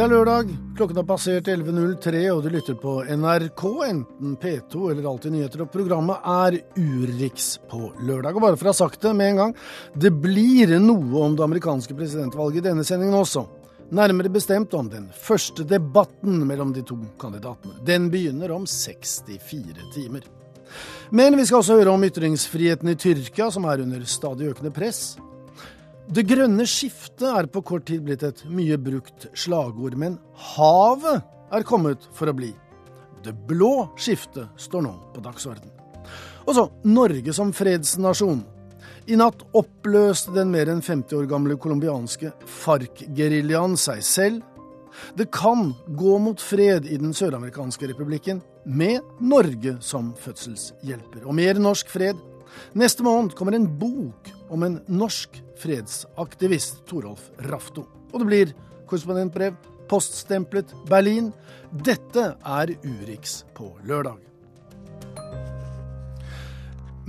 Det er lørdag, klokken har passert 11.03, og du lytter på NRK, enten P2 eller Alltid nyheter, og programmet er Urix på lørdag. Og bare for å ha sagt det med en gang, det blir noe om det amerikanske presidentvalget i denne sendingen også. Nærmere bestemt om den første debatten mellom de to kandidatene. Den begynner om 64 timer. Men vi skal også høre om ytringsfriheten i Tyrkia, som er under stadig økende press. Det grønne skiftet er på kort tid blitt et mye brukt slagord, men havet er kommet for å bli. Det blå skiftet står nå på dagsorden. Og så Norge som fredsnasjon. I natt oppløste den mer enn 50 år gamle colombianske FARC-geriljaen seg selv. Det kan gå mot fred i den søramerikanske republikken, med Norge som fødselshjelper. Og mer norsk fred. Neste måned kommer en bok om en norsk fredsaktivist, Torolf Rafto. Og det blir korrespondentbrev, poststemplet Berlin. Dette er Urix på lørdag.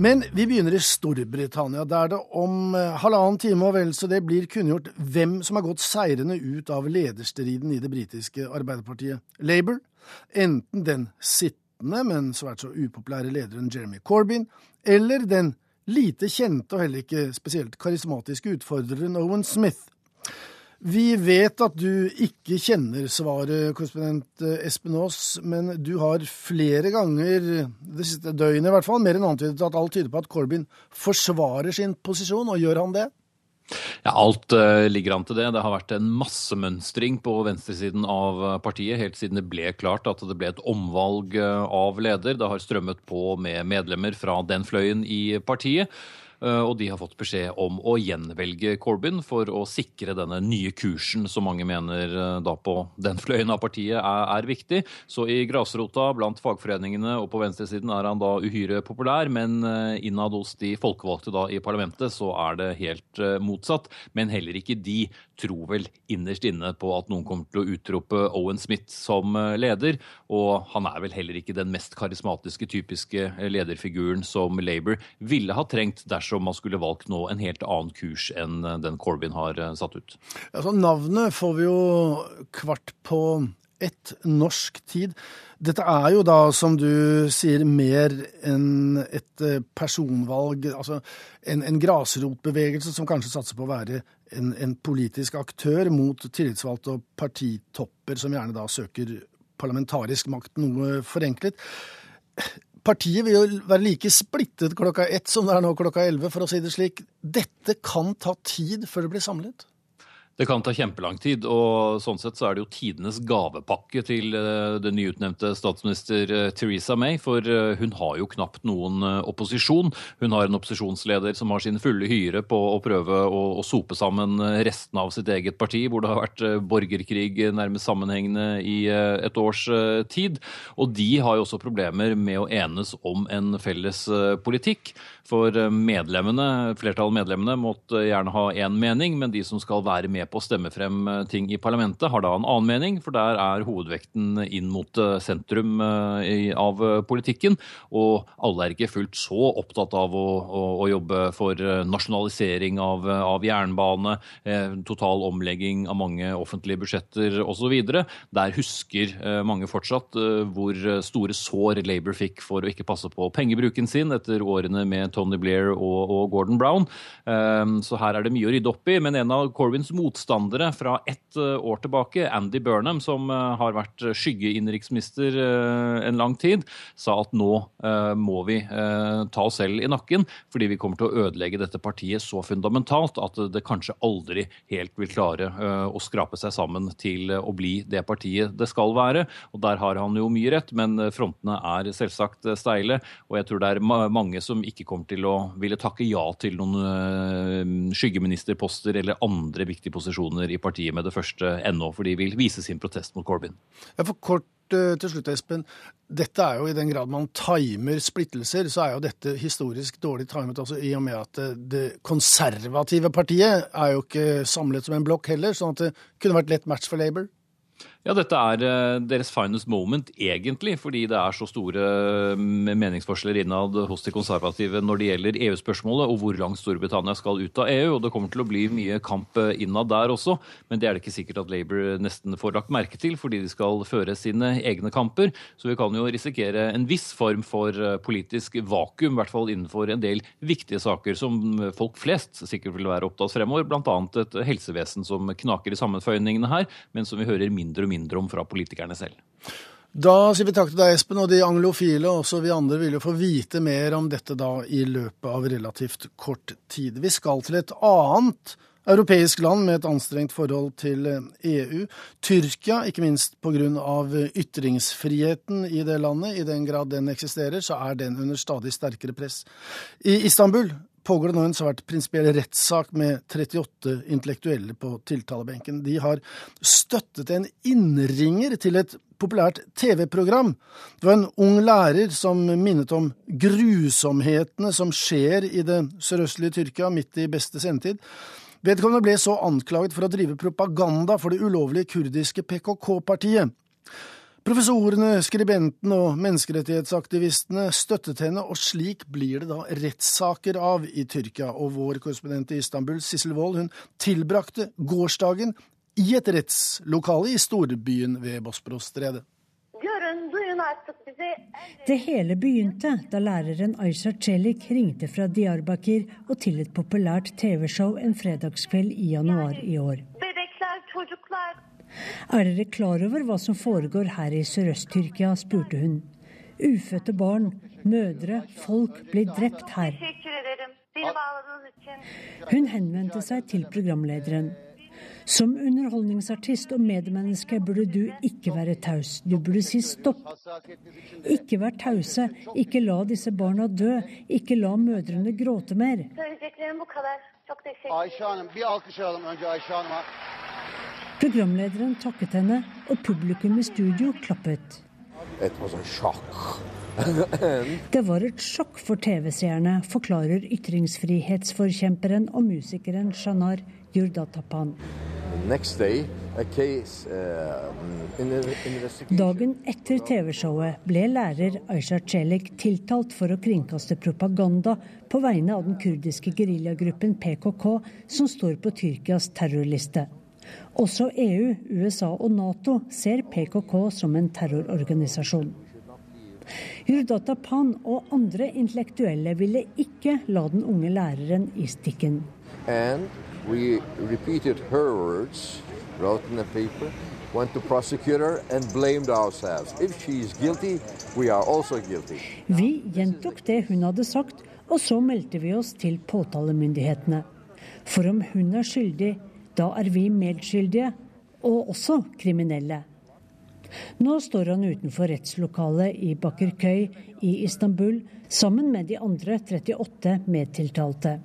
Men vi begynner i Storbritannia, der det om eh, halvannen time og vel så det blir kunngjort hvem som har gått seirende ut av lederstriden i det britiske arbeiderpartiet Labour. Enten den sittende, men svært så upopulære lederen Jeremy Corbyn, eller den lite kjente og heller ikke spesielt karismatiske utfordreren Owen Smith. Vi vet at du ikke kjenner svaret, korrespondent Espen Aas, men du har flere ganger det siste døgnet i hvert fall, mer enn antydet at alt tyder på at Corbyn forsvarer sin posisjon, og gjør han det? Ja, Alt uh, ligger an til det. Det har vært en massemønstring på venstresiden av eh, partiet helt siden det ble klart at det ble et omvalg uh, av leder. Det har strømmet på med medlemmer fra den fløyen i partiet. Eh, og de har fått beskjed om å gjenvelge Corbyn for å sikre denne nye kursen som mange mener eh, da på den fløyen av partiet er, er viktig. Så i grasrota blant fagforeningene og på venstresiden er han da uhyre populær, men eh, innad hos de folkevalgte da i parlamentet så er det helt motsatt. Men heller ikke de tror vel innerst inne på at noen kommer til å utrope Owen Smith som leder, og han er vel heller ikke den mest karismatiske, typiske lederfiguren som Labour ville ha trengt dersom man skulle valgt nå en helt annen kurs enn den Corbyn har eh, satt ut? Altså, navnet får vi jo kvart på ett norsk tid. Dette er jo da, som du sier, mer enn et eh, personvalg. Altså en, en grasrotbevegelse som kanskje satser på å være en, en, politisk aktør mot tillitsvalgte og partitopper som gjerne da søker parlamentarisk makt, noe forenklet partiet vil jo være like splittet klokka ett som det er nå klokka elleve, for å si det slik. Dette kan ta tid før det blir samlet? Det kan ta kjempelang tid, og sånn sett så er det jo tidenes gavepakke til eh, den nyutnevnte statsminister eh, Theresa May, for eh, hun har jo knapt noen opposisjon. Hun har en opposisjonsleder som har sin fulle hyre på å prøve å, å sope sammen restene av sitt eget parti, hvor det har vært borgerkrig nærmest sammenhengende i et års tid. Og de har jo også problemer med å enes om en felles politikk. For medlemmene, flertallet av medlemmene måtte gjerne ha én mening, men de som skal være med på å stemme frem eh, ting i parlamentet, har da en annen mening, for der er hovedvekten inn mot eh, sentrum eh, av politikken. Og alle er ikke fullt så opptatt av å, å, å jobbe for nasjonalisering av, av jernbane, total omlegging av mange offentlige budsjetter osv. Der husker mange fortsatt hvor store sår Labour fikk for å ikke passe på pengebruken sin etter årene med Tony Blair og, og Gordon Brown. Så her er det mye å rydde opp i. Men en av Corbyns mot motstandere fra ett eh, år tilbake, Andy Burnham, som eh, har vært skyggeinnenriksminister eh, en lang tid, sa at nå må vi ta oss selv i nakken, fordi vi kommer til å ødelegge dette partiet så fundamentalt at det kanskje aldri helt vil klare å skrape seg sammen til å bli det partiet det skal være. Og der har han jo mye rett, men frontene er selvsagt steile, og jeg tror det er mange som ikke kommer til å ville takke ja til noen skyggeministerposter eller andre viktige posisjoner posisjoner i partiet med det første ennå, for de vil vise sin protest mot Corbyn. Ja, for kort uh, til slutt, Espen. Dette er jo i den grad man timer splittelser, så er jo dette historisk dårlig timet altså i og med at det, det konservative partiet er jo ikke samlet som en blokk heller, sånn at det kunne vært lett match for Labour. Ja, dette er eh, deres finest moment, egentlig, fordi det er så store mm, meningsforskjeller innad hos de konservative når det gjelder EU-spørsmålet og hvor langt Storbritannia skal ut av EU. og Det kommer til å bli mye kamp eh, innad der også, men det er det ikke sikkert at Labour nesten får lagt merke til, fordi de skal føre sine egne kamper. Så vi kan jo risikere en viss form for eh, politisk vakuum, i hvert fall innenfor en del viktige saker som folk flest sikkert vil være opptatt fremover, bl.a. et helsevesen som knaker i sammenføyningene her, men som vi hører mindre og mindre om fra politikerne selv. Da sier vi takk til deg, Espen, og de anglofile, også vi andre, vil jo få vite mer om dette da i løpet av relativt kort tid. Vi skal til et annet europeisk land med et anstrengt forhold til EU. Tyrkia, ikke minst pga. ytringsfriheten i det landet. I den grad den eksisterer, så er den under stadig sterkere press. I Istanbul pågår det nå en svært prinsipiell rettssak med 38 intellektuelle på tiltalebenken. De har støttet en innringer til et populært TV-program. Det var en ung lærer som minnet om grusomhetene som skjer i det sørøstlige Tyrkia midt i beste sendetid. Vedkommende ble så anklaget for å drive propaganda for det ulovlige kurdiske PKK-partiet. Professorene, skribentene og menneskerettighetsaktivistene støttet henne, og slik blir det da rettssaker av i Tyrkia. Og vår korrespondent i Istanbul, Sissel Wold, hun tilbrakte gårsdagen i et rettslokale i storbyen ved Bosporos-stredet. Det hele begynte da læreren Aisha Celik ringte fra Diyarbakir og til et populært TV-show en fredagskveld i januar i år. Er dere klar over hva som foregår her i Sørøst-Tyrkia, spurte hun. Ufødte barn, mødre, folk blir drept her. Hun henvendte seg til programlederen. Som underholdningsartist og medmenneske burde du ikke være taus. Du burde si stopp. Ikke vær tause. Ikke la disse barna dø. Ikke la mødrene gråte mer. Ayşe Hanım, bir alkış alalım önce Ayşe Hanım'a. Programlederen takket henne, og publikum i studio klappet. Det var et sjokk for TV-seerne, forklarer ytringsfrihetsforkjemperen og musikeren Shanar Yurdatapan. Dagen etter TV-showet ble lærer Aisha Celik tiltalt for å kringkaste propaganda på vegne av den kurdiske geriljagruppen PKK, som står på Tyrkias terrorliste. Også EU, USA og Nato ser PKK som en terrororganisasjon. Hurdata Pan og andre intellektuelle ville ikke la den unge læreren i stikken. Words, paper, guilty. Vi gjentok det hun hadde sagt, og så meldte vi oss til påtalemyndighetene. For om hun er skyldig, da er vi medskyldige, og også kriminelle. Nå står han utenfor rettslokalet i Bakkerkøy i Istanbul sammen med de andre 38 medtiltalte.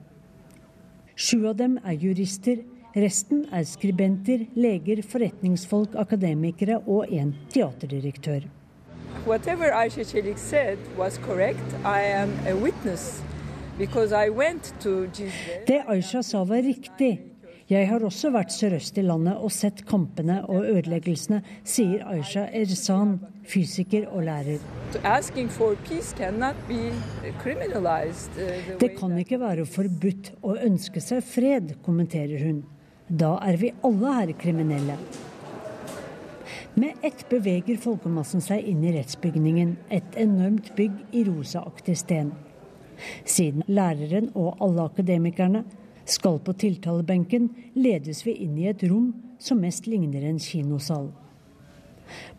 Sju av dem er jurister, resten er skribenter, leger, forretningsfolk, akademikere og en teaterdirektør. Whatever Aisha Chelik said was correct. I am a witness because I went to Det Aisha sa var riktig. Jeg har også vært sørøst i landet og sett kampene og ødeleggelsene, sier Aisha Erzan, fysiker og lærer. Det kan ikke være forbudt å ønske seg fred, kommenterer hun. Da er vi alle her kriminelle. Med ett beveger folkemassen seg inn i rettsbygningen, et enormt bygg i rosaaktig sten. Siden læreren og alle akademikerne skal på tiltalebenken, ledes vi inn i et rom som mest ligner en kinosal.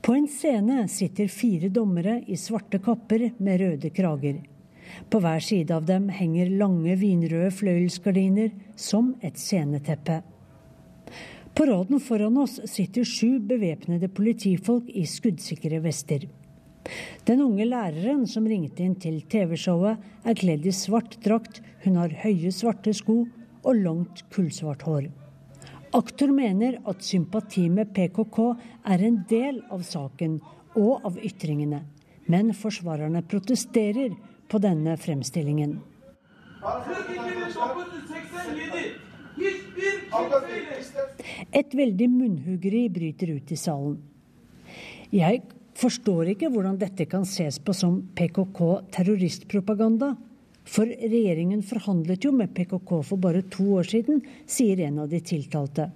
På en scene sitter fire dommere i svarte kapper med røde krager. På hver side av dem henger lange vinrøde fløyelsgardiner som et sceneteppe. På raden foran oss sitter sju bevæpnede politifolk i skuddsikre vester. Den unge læreren som ringte inn til TV-showet, er kledd i svart drakt, hun har høye, svarte sko og langt kullsvart hår. Aktor mener at sympati med PKK er en del av saken og av ytringene, men forsvarerne protesterer på denne fremstillingen. Et veldig munnhuggeri bryter ut i salen. Jeg forstår ikke hvordan dette kan ses på som PKK-terroristpropaganda. For regjeringen forhandlet jo med PKK for bare to år siden, sier en av de tiltalte.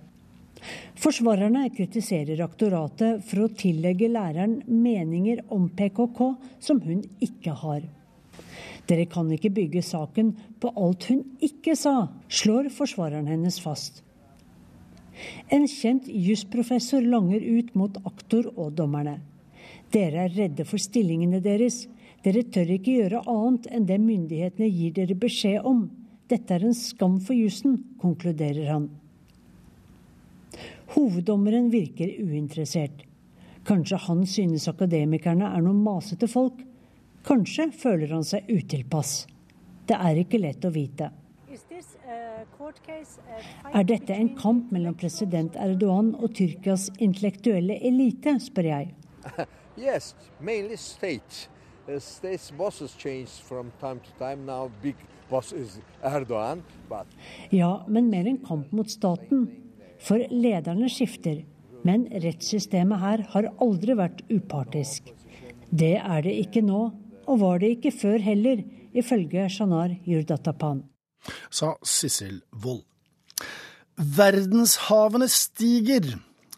Forsvarerne kritiserer aktoratet for å tillegge læreren meninger om PKK som hun ikke har. Dere kan ikke bygge saken på alt hun ikke sa, slår forsvareren hennes fast. En kjent jusprofessor langer ut mot aktor og dommerne. Dere er redde for stillingene deres. Dere tør ikke gjøre annet enn det myndighetene gir dere beskjed om. Dette er en skam for jussen, konkluderer han. Hoveddommeren virker uinteressert. Kanskje han synes akademikerne er noen masete folk. Kanskje føler han seg utilpass. Det er ikke lett å vite. Er dette en kamp mellom president Erdogan og Tyrkias intellektuelle elite, spør jeg. Yes, mainly state. Uh, state's bosses change from time to time. Now big boss is Erdogan. But... Ja, men mer en kamp mot staten. For lederne skifter, men rettssystemet her har aldri vært upartisk. Det er det ikke nå, og var det ikke før heller, ifølge Shanar Yurdatapan. Sa Sissel Wold. Verdenshavene stiger.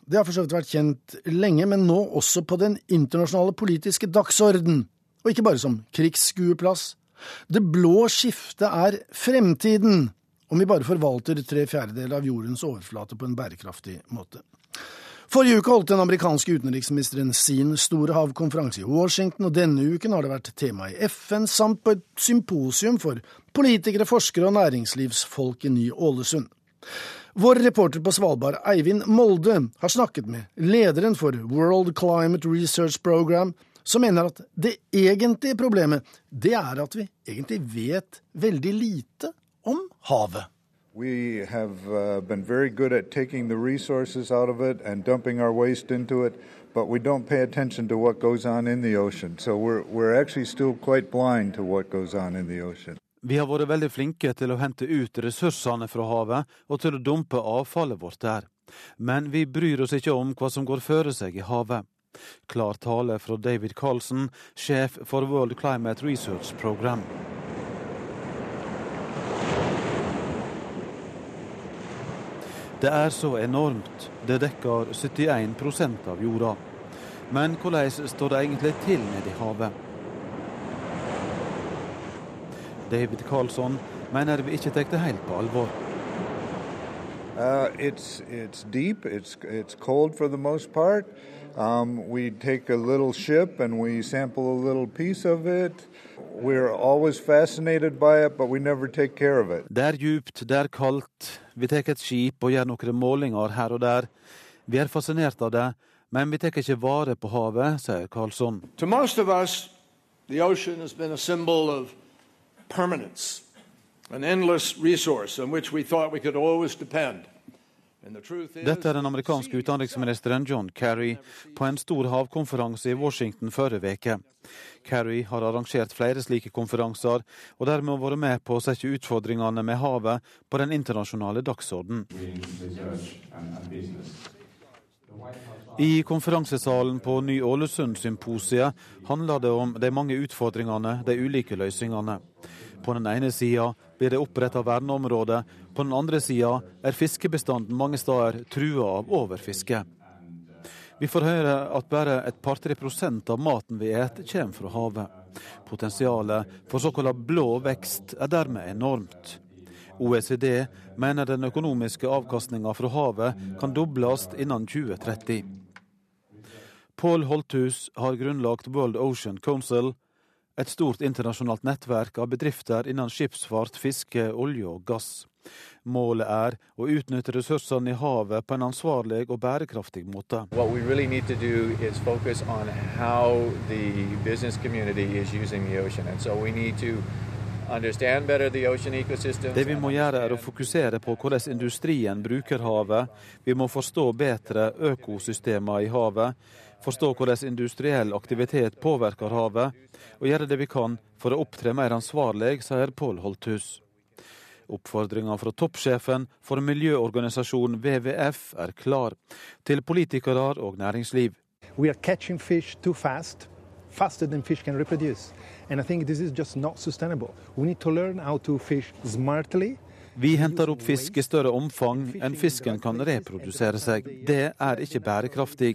Det har for så vidt vært kjent lenge, men nå også på den internasjonale politiske dagsorden. Og ikke bare som krigsskueplass. Det blå skiftet er fremtiden om vi bare forvalter tre fjerdedeler av jordens overflate på en bærekraftig måte. Forrige uke holdt den amerikanske utenriksministeren sin store havkonferanse i Washington, og denne uken har det vært tema i FN samt på et symposium for politikere, forskere og næringslivsfolk i Ny-Ålesund. Vår reporter på Svalbard, Eivind Molde, har snakket med lederen for World Climate Research Program, som mener at det egentlige problemet, det er at vi egentlig vet veldig lite om havet. We have uh, been very good at taking the resources out of it and dumping our waste into it, but we don't pay attention to what goes on in the ocean. So we're, we're actually still quite blind to what goes on in the ocean. Vi har vært veldig flinke til å hente ut ressursene fra havet og til å dumpe avfallet vårt der. Men vi bryr oss ikke om hva som går føre seg i havet. Klar tale fra David Carlsen, sjef for World Climate Research Program. Det er så enormt. Det dekker 71% av jorda. Men hvordan står det egentlig til nede i havet? David Carlsson mener vi ikke tar det helt på alvor. Uh, it's it's deep. It's it's for the most part. Um, we take a little ship and we sample a little piece of it. We're always fascinated by it, but we never take care of it. Det er djupt, det er kaldt. Vi tar et skip og gjør noen målinger her og der. Vi er fascinert av det, men vi tar ikke vare på havet, sier Karlsson. To most of us, the ocean has been a symbol of permanence, an endless resource on which we thought we could always depend. Dette er den amerikanske utenriksministeren John Kerry på en stor havkonferanse i Washington forrige uke. Kerry har arrangert flere slike konferanser, og dermed vært med på å sette utfordringene med havet på den internasjonale dagsordenen. I konferansesalen på Ny-Ålesund-symposiet handler det om de mange utfordringene, de ulike løsningene. På den ene sida blir det oppretta verneområder, på den andre sida er fiskebestanden mange steder trua av overfiske. Vi får høre at bare et par-tre prosent av maten vi et kommer fra havet. Potensialet for såkalt blå vekst er dermed enormt. OECD mener den økonomiske avkastninga fra havet kan dobles innen 2030. Paul Holthus har grunnlagt World Ocean Council, et stort internasjonalt nettverk av bedrifter innen skipsfart, fiske, olje og gass. Målet er å utnytte ressursene i havet på en ansvarlig og bærekraftig måte. Really det vi må gjøre er å fokusere på hvordan industrien bruker havet. Vi må forstå bedre økosystemer i havet forstå hvordan industriell aktivitet påvirker havet, og gjøre det vi kan for å opptre mer ansvarlig, sier Pål Holthus. Oppfordringa fra toppsjefen for miljøorganisasjonen WWF er klar, til politikere og næringsliv. We are catching fish too fast, faster than fish can reproduce. And I think this is just not sustainable. We need to learn how to fish smartly. Vi henter opp fisk i større omfang enn fisken kan reprodusere seg. Det er ikke bærekraftig.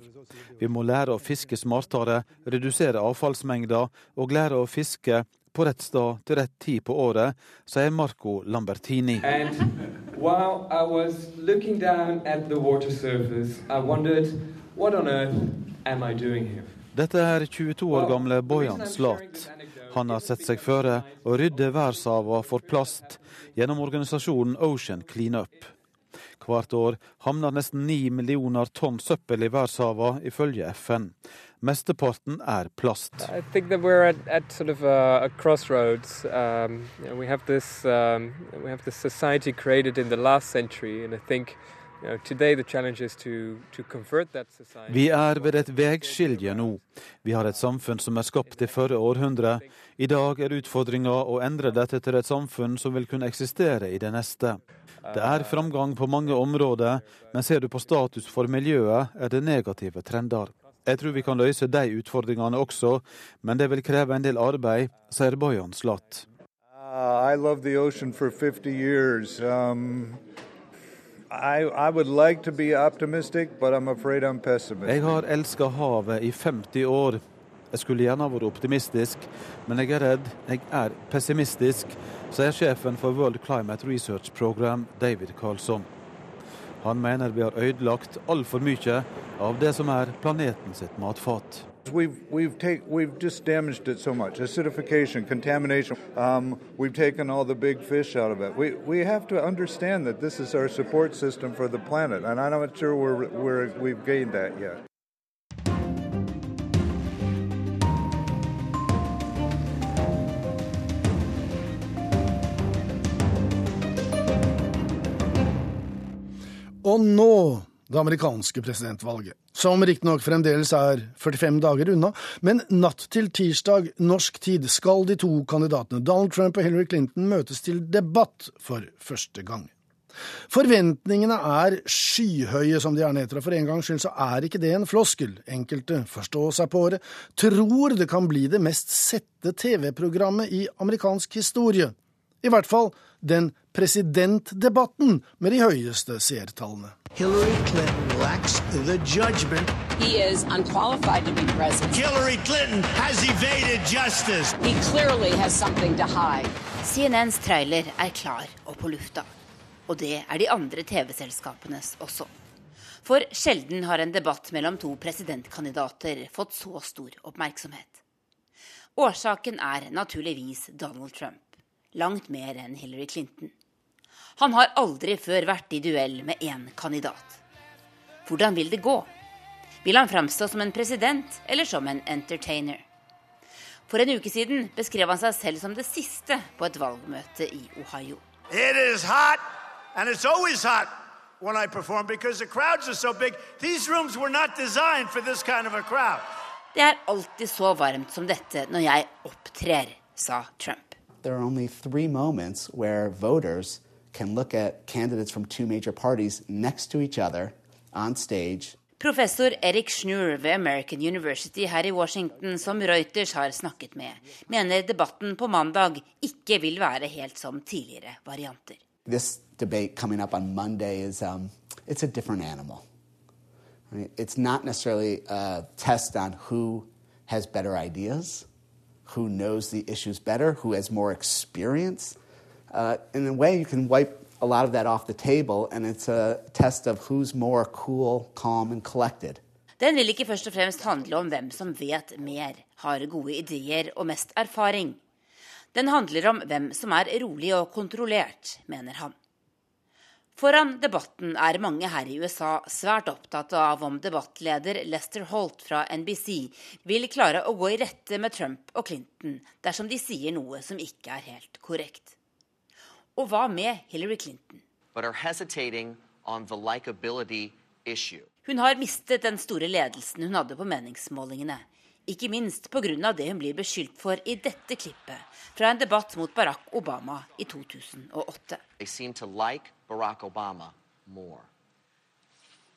Vi må lære å fiske smartere, redusere avfallsmengder og lære å fiske på rett sted til rett tid på året, sier Marco Lambertini. Dette er 22 år gamle Bojan Slat. Han har sett seg føre å rydde verdenshavene for plast gjennom organisasjonen Ocean Cleanup. Hvert år havner nesten ni millioner tonn søppel i verdenshavene, ifølge FN. Mesteparten er plast. At, at sort of a, a. Um, this um, century, I think vi er ved et veiskilje nå. Vi har et samfunn som er skapt i forrige århundre. I dag er utfordringa å endre dette til et samfunn som vil kunne eksistere i det neste. Det er framgang på mange områder, men ser du på status for miljøet, er det negative trender. Jeg tror vi kan løse de utfordringene også, men det vil kreve en del arbeid, sier Bojan Slatt. Uh, I love the ocean for 50 years. Um... I, I like Jeg har elska havet i 50 år. Jeg skulle gjerne vært optimistisk, men jeg er redd jeg er pessimistisk, sier sjefen for World Climate Research Program, David Carlson. Han mener vi har ødelagt altfor mye av det som er planeten sitt matfat. We've, we've, take, we've just damaged it so much. Acidification, contamination. Um, we've taken all the big fish out of it. We, we have to understand that this is our support system for the planet, and I'm not sure we're, we're, we've gained that yet. Og nå det amerikanske presidentvalget, som riktignok fremdeles er 45 dager unna, men natt til tirsdag norsk tid skal de to kandidatene Donald Trump og Hillary Clinton møtes til debatt for første gang. Forventningene er skyhøye, som de gjerne heter, og for en gangs skyld så er ikke det en floskel. Enkelte, forstå seg på det, tror det kan bli det mest sette TV-programmet i amerikansk historie. I hvert fall den presidentdebatten med de høyeste seertallene. Hillary Clinton lacks the judgment. He is unqualified to be president. Hillary Clinton has evaded justice. He clearly has something to hide. CNNs trailer er klar og på lufta. Og det er de andre TV-selskapenes også. For sjelden har en debatt mellom to presidentkandidater fått så stor oppmerksomhet. Årsaken er naturligvis Donald Trump. Langt mer enn Hillary Clinton. Han har aldri før vært i duell med én kandidat. Hvordan vil det gå? Vil han framstå som en president eller som en entertainer? For en uke siden beskrev han seg selv som det siste på et valgmøte i Ohio. It is hot, and it's always hot when I perform because the crowds are so big. These rooms were not designed for this kind of a crowd. Det er alltid så varmt som dette når jeg opptrer, sa Trump. There are only three moments where voters can look at candidates from two major parties next to each other on stage. Professor Erik Schnur ved American University her i Washington, som Reuters har snakket med, mener debatten på mandag ikke vil være helt som tidligere varianter. This debate coming up on Monday is um, it's a different animal. Right? It's not necessarily a test on who has better ideas, who knows the issues better, who has more experience. Uh, in a way, you can wipe a lot of that off the table, and it's a test of who's more cool, calm, and collected. Den vil ikke først og fremst handle om hvem som vet mer, har gode ideer og mest erfaring. Den handler om hvem som er rolig og kontrollert, mener han. Foran debatten er mange her i USA svært opptatt av om debattleder Lester Holt fra NBC vil klare å gå i rette med Trump og Clinton dersom de sier noe som ikke er helt korrekt. Og var med Hillary Clinton? Hun har mistet den store ledelsen hun hadde på meningsmålingene. Ikke minst pga. det hun blir beskyldt for i dette klippet fra en debatt mot Barack Obama i 2008. Like Barack Obama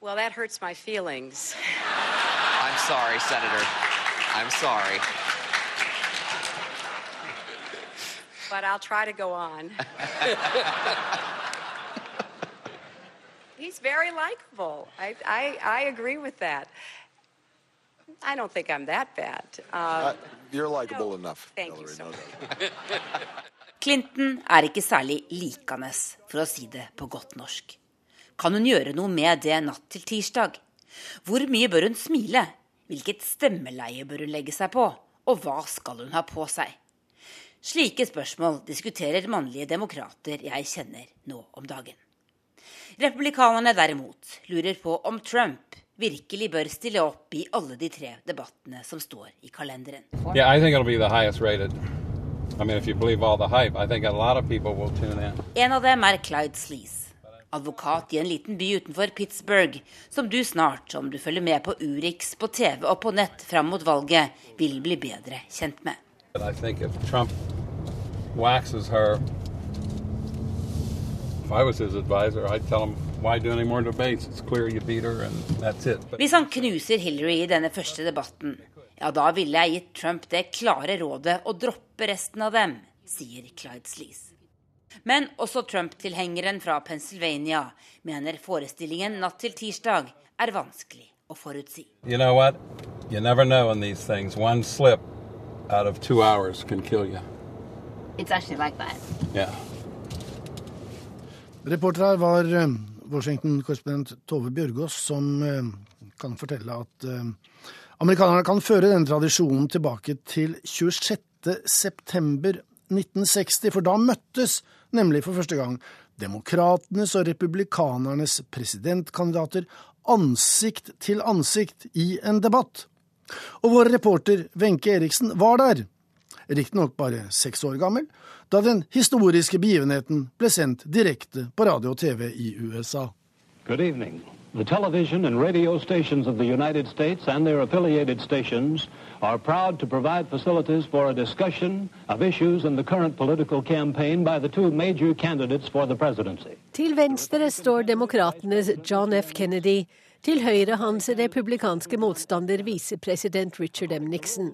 Well, that hurts my feelings. I'm sorry, Senator. I'm sorry. But I'll try to go on. He's very likable. I, I, I agree with that. I don't think I'm that bad. Uh, Uh, you're likable enough. thank you so much. Clinton er ikke særlig likende, for å si det på godt norsk. Kan hun gjøre noe med det natt til tirsdag? Hvor mye bør hun smile? Hvilket stemmeleie bør hun legge seg på? Og hva skal hun ha på seg? Slike spørsmål diskuterer mannlige demokrater jeg kjenner nå om dagen. Republikanerne derimot lurer på om Trump virkelig bør stille opp i alle de tre debattene som står i kalenderen. Yeah, I think it'll be the highest rated. I mean, if you believe all the hype, I think a lot of people will tune in. En av dem er Clyde Sleaze, advokat i en liten by utenfor Pittsburgh, som du snart, om du følger med på Urix på TV og på nett fram mot valget, vil bli bedre kjent med. But I think if Trump waxes her, if I was his advisor, I'd tell him, why do any more debates? It's clear you beat her, and that's it. Hvis han knuser Hillary i denne første debatten, ja, da ville jeg gitt Trump det klare rådet å droppe resten av dem, sier Clyde Sleaze. Men også Trump-tilhengeren fra Pennsylvania mener forestillingen natt til tirsdag er vanskelig å forutsi. you know what? You never know in these things. One slip out of two hours can kill you. It's actually like that. Yeah. Reporter her var eh, Washington-korrespondent Tove Bjørgaas, som eh, kan fortelle at eh, amerikanerne kan føre denne tradisjonen tilbake til 26.9.1960, for da møttes nemlig for første gang demokratenes og republikanernes presidentkandidater ansikt til ansikt i en debatt. Og vår reporter Wenche Eriksen var der, riktignok bare seks år gammel, da den historiske begivenheten ble sendt direkte på radio og TV i USA. Good evening. The television and radio stations of the United States and their affiliated stations are proud to provide facilities for a discussion of issues in the current political campaign by the two major candidates for the presidency. Til venstre står demokratenes John F. Kennedy. Til høyre hans republikanske motstander visepresident Richard M. Nixon.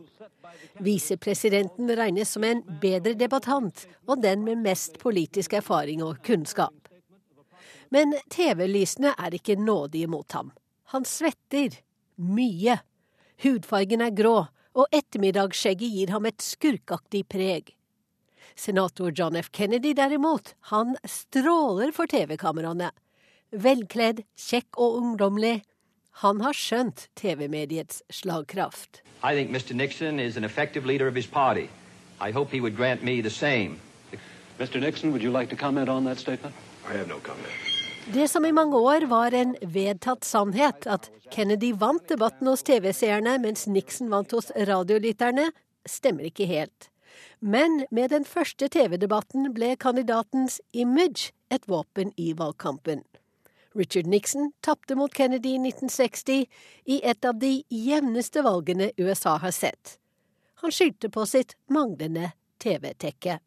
Visepresidenten regnes som en bedre debattant og den med mest politisk erfaring og kunnskap. Men TV-lysene er ikke nådige mot ham. Han svetter. Mye. Hudfargen er grå, og ettermiddagsskjegget gir ham et skurkaktig preg. Senator John F. Kennedy derimot, han stråler for TV-kameraene. Velkledd, kjekk og ungdommelig. Han har skjønt TV-mediets slagkraft. I think Mr. Nixon is an effective leader of his party. I hope he would grant me the same. Mr. Nixon, would you like to comment on that statement? I have no comment. Det som i mange år var en vedtatt sannhet, at Kennedy vant debatten hos TV-seerne mens Nixon vant hos radiolytterne, stemmer ikke helt. Men med den første TV-debatten ble kandidatens image et våpen i valgkampen. Richard Nixon tapte mot Kennedy i 1960 i et av de jevneste valgene USA har sett. Han skyldte på sitt manglende TV-tekke.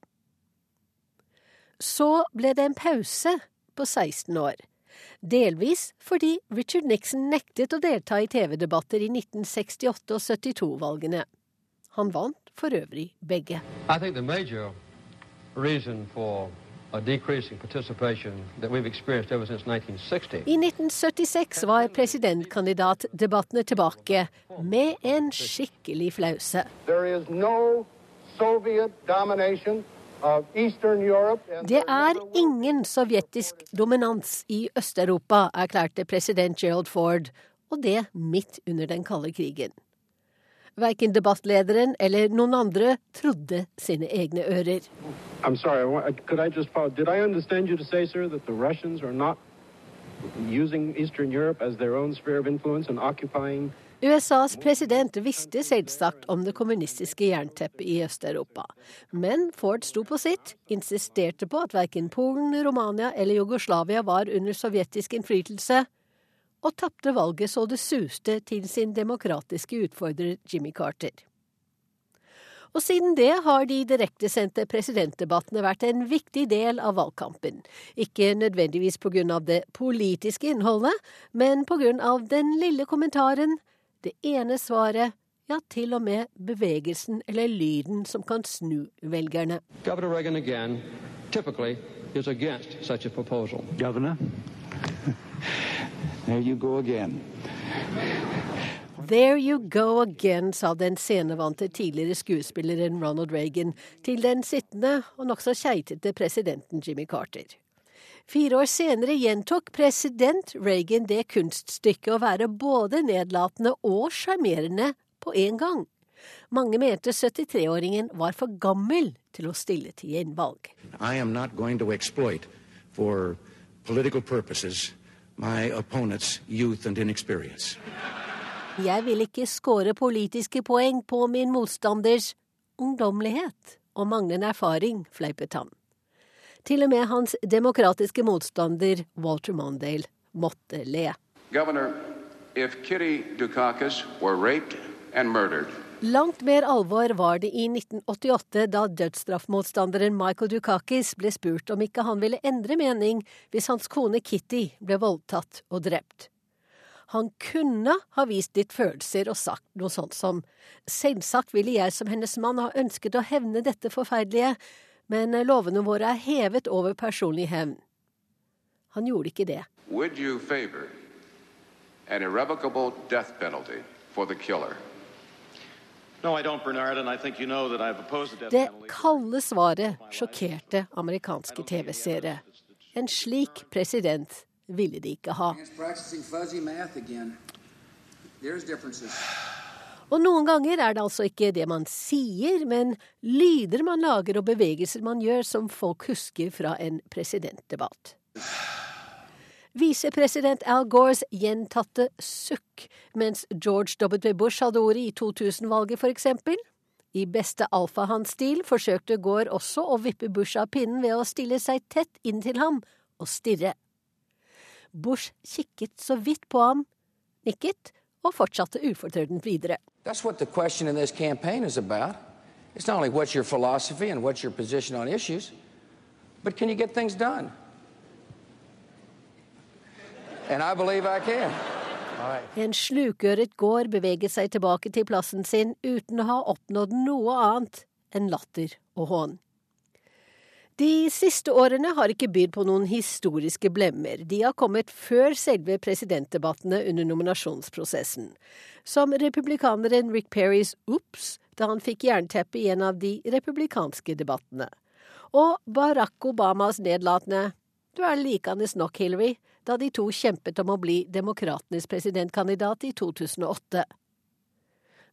Så ble det en pause på 16 år. Delvis fordi Richard Nixon nektet å delta i TV-debatter i 1968 og 72-valgene. Han vant for øvrig begge. I think the major reason for a decrease in participation that we've experienced ever since 1960 I 1976 var presidentkandidatdebattene tilbake med en skikkelig flause. No Soviet domination of Eastern Europe. and Det er ingen sovjetisk dominans i Øst-Europa, erklærte president Gerald Ford, og det midt under den kalde krigen. Verken debattlederen eller noen andre trodde sine egne ører. I'm sorry, could I just follow? Did I understand you to say, sir, that the Russians are not using Eastern Europe as their own sphere of influence and occupying USAs president visste selvsagt om det kommunistiske jernteppet i Øst-Europa. Men Ford sto på sitt, insisterte på at verken Polen, Romania eller Jugoslavia var under sovjetisk innflytelse, og tapte valget så det suste til sin demokratiske utfordrer Jimmy Carter. Og siden det har de direktesendte presidentdebattene vært en viktig del av valgkampen. Ikke nødvendigvis på grunn av det politiske innholdet, men på grunn av den lille kommentaren, det ene svaret, ja, til og med bevegelsen eller lyden som kan snu velgerne. Governor Reagan again, typically, is against such a proposal. Governor, there you go again. There you go again, sa den scenevante tidligere skuespilleren Ronald Reagan til den sittende og nokså keitete presidenten Jimmy Carter. Fire år senere gjentok president Reagan det kunststykket å være både nedlatende og sjarmerende på en gang. Mange mente 73-åringen var for gammel til å stille til gjenvalg. I am not going to exploit for political purposes my opponent's youth and inexperience. Jeg vil ikke score politiske poeng på min motstanders ungdommelighet og manglende erfaring, fleipet han. Til og med hans demokratiske motstander Walter Mondale måtte le. Governor, if Kitty Dukakis were raped and murdered, Langt mer alvor var det i 1988 da dødsstraffmotstanderen Michael Dukakis ble spurt om ikke han ville endre mening hvis hans kone Kitty ble voldtatt og drept. Han kunne ha vist litt følelser og sagt noe sånt som selvsagt ville jeg som hennes mann ha ønsket å hevne dette forferdelige, men lovene våre er hevet over personlig hevn. Han gjorde ikke det. would you favor an irrevocable death penalty for the killer? Det kalde svaret sjokkerte amerikanske TV-seere. En slik president ville de ikke ha. Og noen ganger er det altså ikke det man sier, men lyder man lager og bevegelser man gjør som folk husker fra en presidentdebatt. Visepresident Al Gores gjentatte sukk mens George W. Bush hadde ordet i 2000-valget, for eksempel. I beste alfahann-stil forsøkte Gore også å vippe Bush av pinnen ved å stille seg tett inntil ham og stirre. Bush kikket så vidt på ham, nikket og fortsatte ufortrødent videre. That's what the question in this campaign is about. It's not only what's your philosophy and what's your position on issues, but can you get things done? And I believe I can. En slukøret gård beveger seg tilbake til plassen sin uten å ha oppnådd noe annet enn latter og hån. De siste årene har ikke bydd på noen historiske blemmer. De har kommet før selve presidentdebattene under nominasjonsprosessen. Som republikaneren Rick Perrys ops da han fikk jernteppe i en av de republikanske debattene. Og Barack Obamas nedlatende du er likende nok, Hillary, da de to kjempet om å bli demokratenes presidentkandidat i 2008.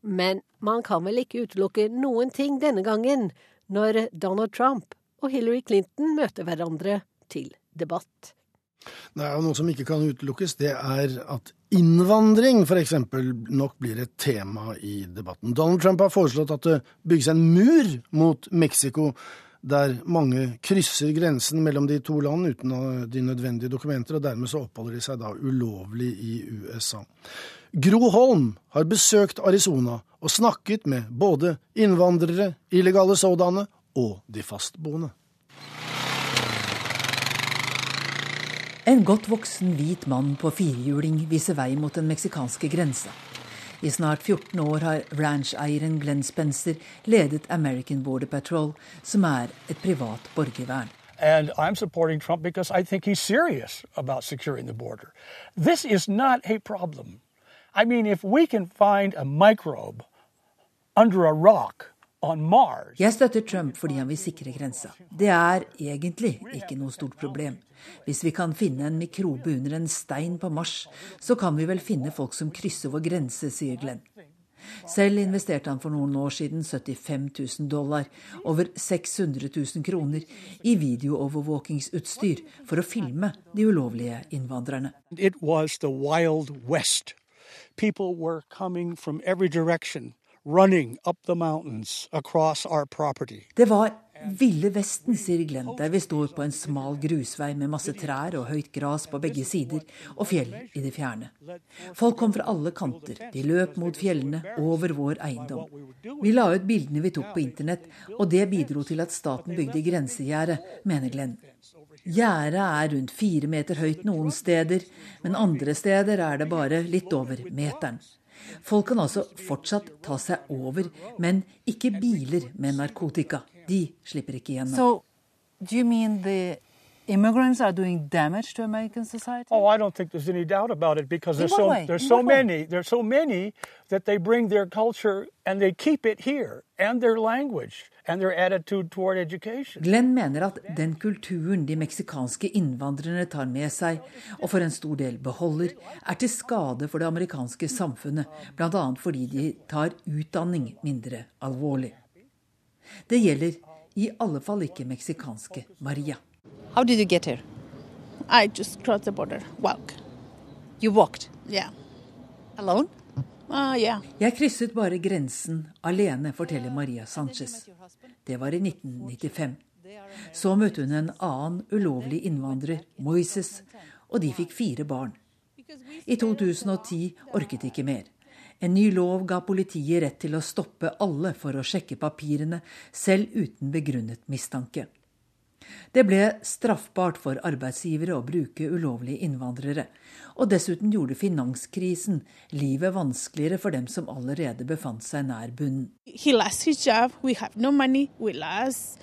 Men man kan vel ikke utelukke noen ting denne gangen, når Donald Trump og Hillary Clinton møter hverandre til debatt. Det er jo noe som ikke kan utelukkes. Det er at innvandring f.eks. nok blir et tema i debatten. Donald Trump har foreslått at det bygges en mur mot Mexico, der mange krysser grensen mellom de to land uten de nødvendige dokumenter, og dermed så oppholder de seg da ulovlig i USA. Gro Holm har besøkt Arizona og snakket med både innvandrere, illegale sådanne og de fastboende. En godt voksen hvit mann på firehjuling viser vei mot den meksikanske grensa. I snart 14 år har Glenn Spencer ledet American Border Patrol, som er et privat borgervern. And I'm supporting Trump because I think he's serious about securing the border. This is not a problem. I mean, if we can find a microbe under a rock Jeg støtter Trump fordi han vil sikre grensa. Det er egentlig ikke noe stort problem. Hvis vi kan finne en mikrobe under en stein på Mars, så kan vi vel finne folk som krysser vår grense, sier Glenn. Selv investerte han for noen år siden 75 000 dollar, over 600 000 kroner, i videoovervåkingsutstyr for å filme de ulovlige innvandrerne. It was the Wild West. People were coming from every direction, Det var Ville Vesten, sier Glenn, der vi står på en smal grusvei med masse trær og høyt gras på begge sider, og fjell i det fjerne. Folk kom fra alle kanter, de løp mot fjellene, over vår eiendom. Vi la ut bildene vi tok på internett, og det bidro til at staten bygde grensegjerde, mener Glenn. Gjerdet er rundt fire meter høyt noen steder, men andre steder er det bare litt over meteren. Folk kan altså fortsatt ta seg over, men ikke biler med narkotika. De slipper ikke igjennom. So, do you mean the immigrants are doing damage to American society? Oh, I don't think there's any doubt about it because there's so way? there's so many there's so many that they bring their culture and they keep it here and their language and their attitude toward education. Glenn mener at den kulturen de meksikanske innvandrerne tar med seg, og for en stor del beholder, er til skade for det amerikanske samfunnet, bl.a. fordi de tar utdanning mindre alvorlig. Det gjelder i alle fall ikke meksikanske Maria. How did you get here? I just crossed the border. Walk. You walked? Yeah. Alone? Uh, yeah. Jeg krysset bare grensen alene, forteller Maria Sanchez. Det var i 1995. Så møtte hun en annen ulovlig innvandrer, Moises, og de fikk fire barn. I 2010 orket de ikke mer. En ny lov ga politiet rett til å stoppe alle for å sjekke papirene, selv uten begrunnet mistanke. Det ble straffbart for arbeidsgivere å bruke ulovlige innvandrere. Og dessuten gjorde finanskrisen livet vanskeligere for dem som allerede befant seg nær bunnen. He lost his job. We have no money. We lost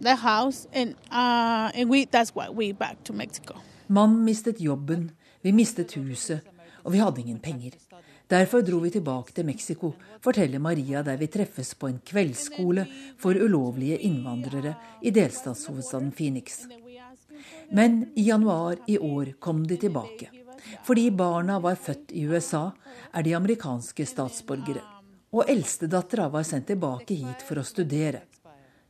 the house, and uh, and we that's why we back to Mexico. Mannen mistet jobben, vi mistet huset, og vi hadde ingen penger. Derfor dro vi tilbake til Mexico, forteller Maria der vi treffes på en kveldsskole for ulovlige innvandrere i delstatshovedstaden Phoenix. Men i januar i år kom de tilbake. Fordi barna var født i USA, er de amerikanske statsborgere. Og eldstedattera var sendt tilbake hit for å studere.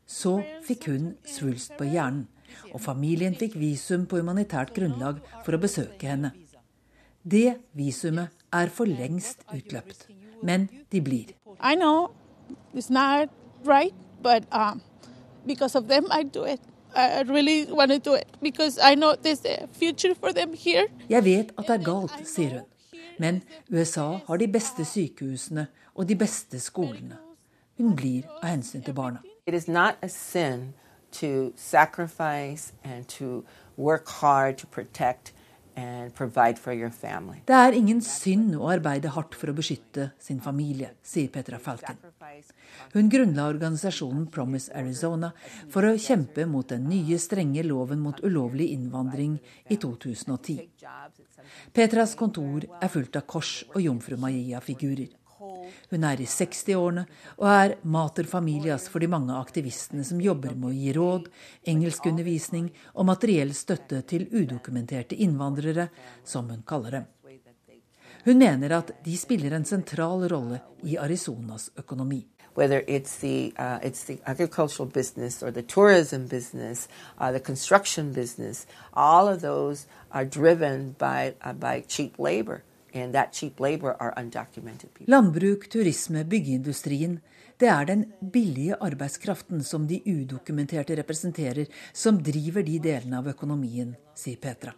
Så fikk hun svulst på hjernen, og familien fikk visum på humanitært grunnlag for å besøke henne. Det visumet er for lengst utløpt, men de blir. I know it's not right, but um, because of them, I do it. I I really want to do it because I know there's a for them here. Jeg vet at det er galt, sier hun. Men USA har de beste sykehusene og de beste skolene. Hun blir av hensyn til barna. It is not a sin to sacrifice and to work hard to protect and provide for your family. Det er ingen synd å arbeide hardt for å beskytte sin familie, sier Petra Falken. Hun grunnla organisasjonen Promise Arizona for å kjempe mot den nye, strenge loven mot ulovlig innvandring i 2010. Petras kontor er fullt av kors og Jomfru Maria-figurer. Hun er i 60-årene og er mater familias for de mange aktivistene som jobber med å gi råd, engelskundervisning og materiell støtte til udokumenterte innvandrere, som hun kaller dem. Hun mener at de spiller en sentral rolle i Arizonas økonomi. Whether it's the, uh, it's the agricultural business or the tourism business, uh, the construction business, all of those are driven by, uh, by cheap labor. Landbruk, turisme, byggeindustrien. Det er den billige arbeidskraften som de udokumenterte representerer, som driver de delene av økonomien, sier Petra.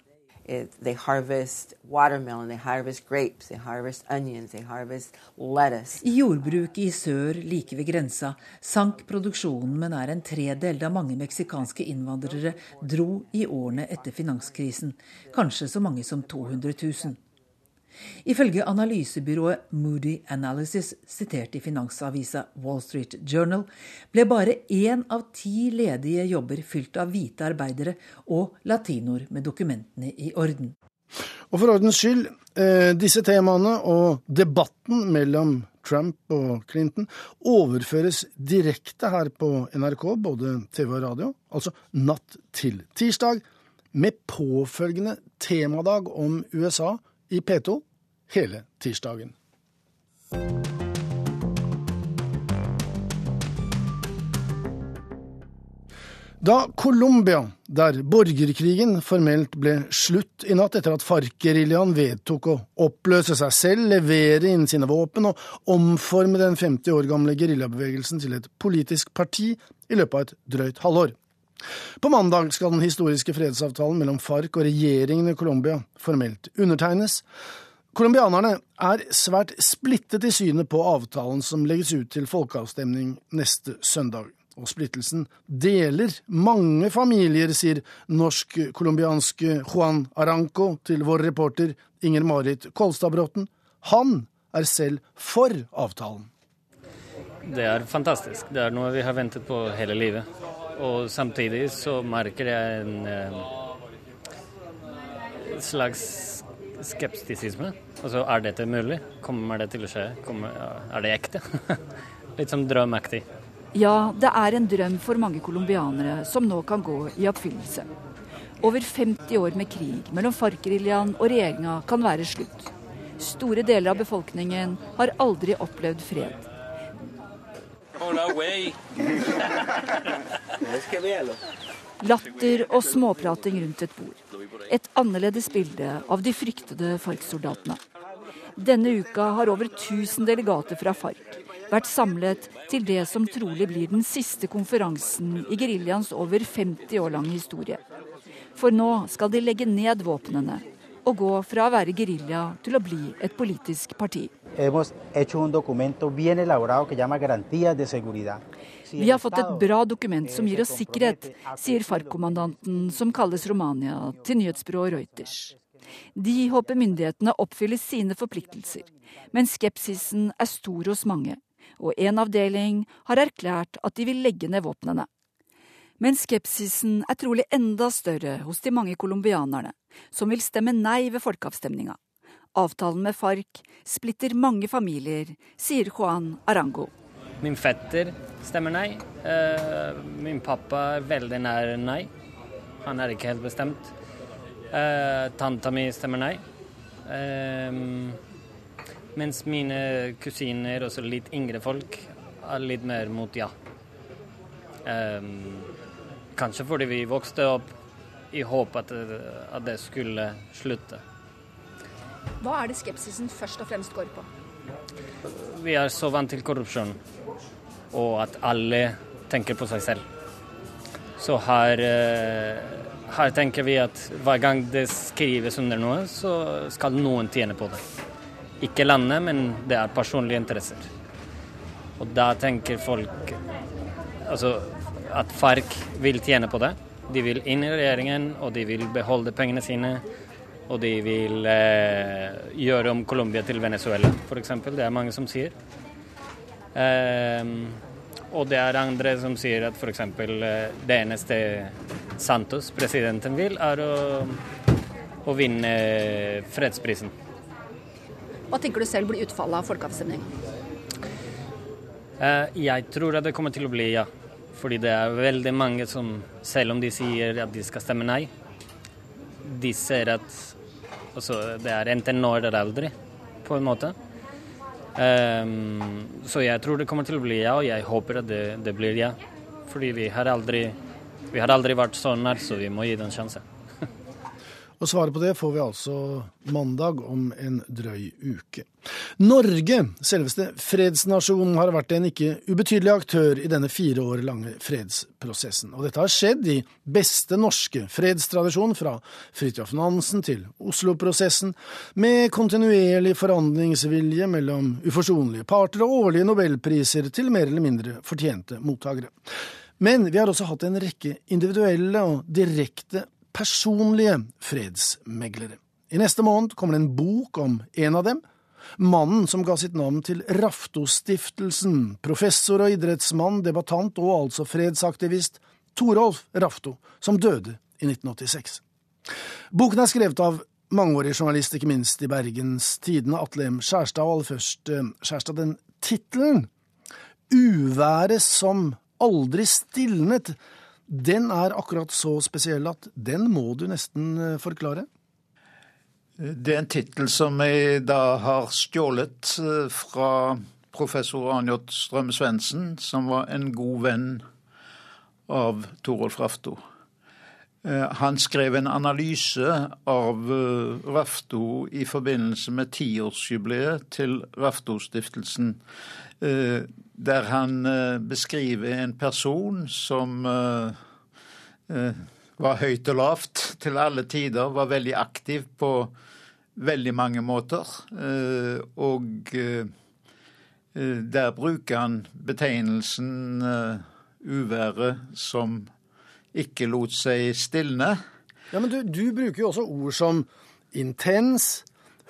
They harvest watermelon, they harvest grapes, they harvest onions, they harvest lettuce. I jordbruket i sør, like ved grensa, sank produksjonen med nær en tredel da mange meksikanske innvandrere dro i årene etter finanskrisen. Kanskje så mange som 200 000. Ifølge analysebyrået Moody Analysis, sitert i finansavisa Wall Street Journal, ble bare én av ti ledige jobber fylt av hvite arbeidere og latinoer med dokumentene i orden. Og for ordens skyld, eh, disse temaene og debatten mellom Trump og Clinton overføres direkte her på NRK, både TV og radio, altså natt til tirsdag, med påfølgende temadag om USA i P2 hele tirsdagen. Da Colombia, der borgerkrigen formelt ble slutt i natt etter at FARC-geriljaen vedtok å oppløse seg selv, levere inn sine våpen og omforme den 50 år gamle geriljabevegelsen til et politisk parti i løpet av et drøyt halvår. På mandag skal den historiske fredsavtalen mellom FARC og regjeringen i Colombia formelt undertegnes. Colombianerne er svært splittet i synet på avtalen som legges ut til folkeavstemning neste søndag og splittelsen deler mange familier, sier norsk-colombianske Juan Aranco til vår reporter Inger Marit Kolstadbråten. Han er selv for avtalen. Det er fantastisk. Det er noe vi har ventet på hele livet. Og samtidig så merker jeg en eh, slags skeptisisme. Altså, er dette mulig? Kommer det til å skje? Kommer, er det ekte? Litt som drømmaktig. Ja, det er en drøm for mange colombianere som nå kan gå i oppfyllelse. Over 50 år med krig mellom FARC-geriljaen og regjeringa kan være slutt. Store deler av befolkningen har aldri opplevd fred. Latter og småprating rundt et bord. Et annerledes bilde av de fryktede FARC-soldatene. Denne uka har over 1000 delegater fra FARC vært samlet til det som trolig blir den siste konferansen i geriljaens over 50 år lange historie. For nå skal de legge ned våpnene og gå fra å være gerilja til å bli et politisk parti. Vi har fått et bra dokument som gir oss sikkerhet, sier FARC-kommandanten, som kalles Romania, til nyhetsbyrået Reuters. De håper myndighetene oppfyller sine forpliktelser, men skepsisen er stor hos mange og en avdeling har erklært at de vil legge ned våpnene. Men skepsisen er trolig enda større hos de mange colombianerne som vil stemme nei ved folkeavstemninga. Avtalen med FARC splitter mange familier, sier Juan Arango. Min fetter stemmer nei. Uh, min pappa er veldig nær nei. Han er ikke helt bestemt. Uh, tanta mi stemmer nei. Uh, mens mine kusiner, også litt yngre folk, er litt mer mot ja. Um, kanskje fordi vi vokste opp i håp at, at det skulle slutte. Hva er det skepsisen først og fremst går på? Vi er så vant til korrupsjon, og at alle tenker på seg selv. Så her, eh, her tenker vi at hver gang det skrives under noe, så skal noen tjene på det. Ikke landet, men det er personlige interesser. Og da tenker folk altså, at FARC vil tjene på det. De vil inn i regjeringen, og de vil beholde pengene sine. Og de vil eh, gjøre om Colombia til Venezuela, f.eks. Det er mange som sier. Eh, og det er andre som sier at f.eks. Eh, det eneste Santos, presidenten, vil, er å, å vinne fredsprisen. Hva tenker du selv blir utfallet av folkeavstemningen? Jeg tror at det kommer til å bli ja. Fordi det er veldig mange som, selv om de sier at de skal stemme nei, de ser at altså, det er enten nå eller aldri, på en måte. Um, så jeg tror det kommer til å bli ja, og jeg håper at det, det blir ja. Fordi vi har aldri, vi har aldri vært sånn her, så vi må gi det en sjanse. Og svaret på det får vi altså mandag om en drøy uke. Norge, selveste fredsnasjonen, har vært en ikke ubetydelig aktør i denne fire år lange fredsprosessen. Og dette har skjedd i beste norske fredstradisjon, fra Fridtjof Nansen til Oslo-prosessen, med kontinuerlig forhandlingsvilje mellom uforsonlige parter og årlige nobelpriser til mer eller mindre fortjente mottakere. Men vi har også hatt en rekke individuelle og direkte personlige fredsmeglere. I neste måned kommer det en bok om en av dem. Mannen som ga sitt navn til Raftostiftelsen, professor og idrettsmann, debattant og altså fredsaktivist Torolf Rafto, som døde i 1986. Boken er skrevet av mangeårig journalist, ikke minst i Bergens Tidende, Atle M. Skjærstad, og aller først eh, Skjærstad, den tittelen, Uværet som aldri stilnet, den er akkurat så spesiell at den må du nesten eh, forklare? Det er en tittel som jeg da har stjålet eh, fra professor Arnjot Strømme Svendsen, som var en god venn av Torolf Rafto. Eh, han skrev en analyse av Rafto i forbindelse med tiårsjubileet til Rafto-stiftelsen, der han beskriver en person som var høyt og lavt til alle tider, var veldig aktiv på veldig mange måter. Og der bruker han betegnelsen uværet som ikke lot seg stilne. Ja, Men du, du bruker jo også ord som intens,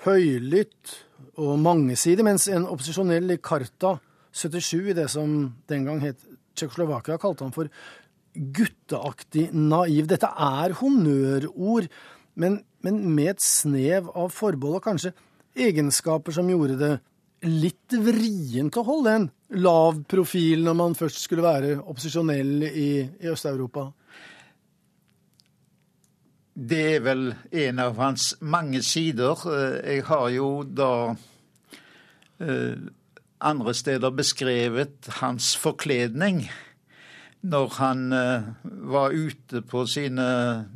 høylytt og mangesidig, mens en opposisjonell i Karta 77, i det som den gang het Tsjekkoslovakia, kalte han for gutteaktig naiv. Dette er honnørord, men, men med et snev av forbehold, og kanskje egenskaper som gjorde det litt vrient å holde en lav profil når man først skulle være opposisjonell i, i Øst-Europa? Det er vel en av hans mange sider. Eh, jeg har jo da andre steder beskrevet hans forkledning når han eh, var ute på sine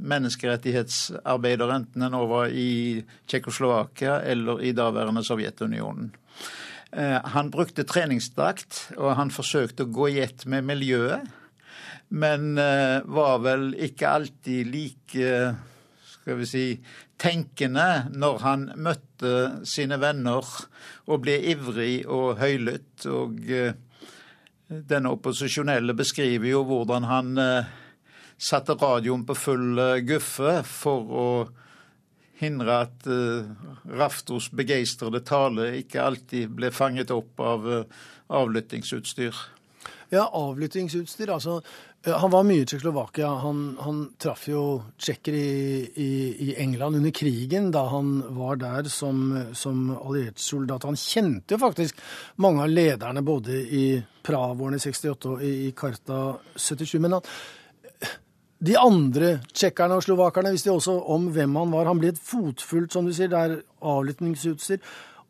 menneskerettighetsarbeider, enten han var i Tsjekkoslovakia eller i daværende Sovjetunionen. Han brukte treningsdrakt, og han forsøkte å gå i ett med miljøet men eh, var vel ikke alltid like skal vi si, tenkende når han møtte sine venner og ble ivrig og høylytt. Og eh, denne opposisjonelle beskriver jo hvordan han eh, satte radioen på full guffe for å hindre at Raftos begeistrede tale ikke alltid ble fanget opp av avlyttingsutstyr. Ja, avlyttingsutstyr. Altså, han var mye i Tsjekkoslovakia. Han, han traff jo tsjekkere i, i, i, England under krigen, da han var der som, som alliert soldat. Han kjente jo faktisk mange av lederne både i Prav-årene 68 og i, i Karta 77. Men han, de andre tsjekkerne og slovakerne visste jo også om hvem han var. Han ble et fotfulgt, som du sier, det er avlyttingsutstyr.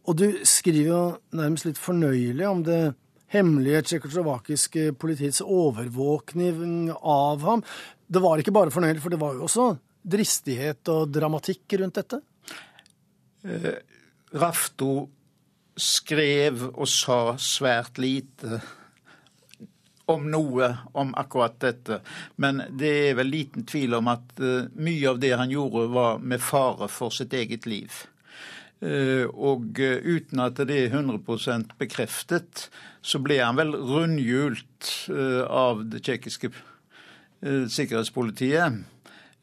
Og du skriver jo nærmest litt fornøyelig om det hemmelige tsjekkoslovakiske politiets overvåkning av ham. Det var ikke bare fornøyelig, for det var jo også dristighet og dramatikk rundt dette? Eh, Rafto skrev og sa svært lite om noe om akkurat dette. Men det er vel liten tvil om at uh, mye av det han gjorde, var med fare for sitt eget liv. Uh, og uh, uten at det er 100% bekreftet, så ble han vel rundhjult eh, av det tsjekkiske eh, sikkerhetspolitiet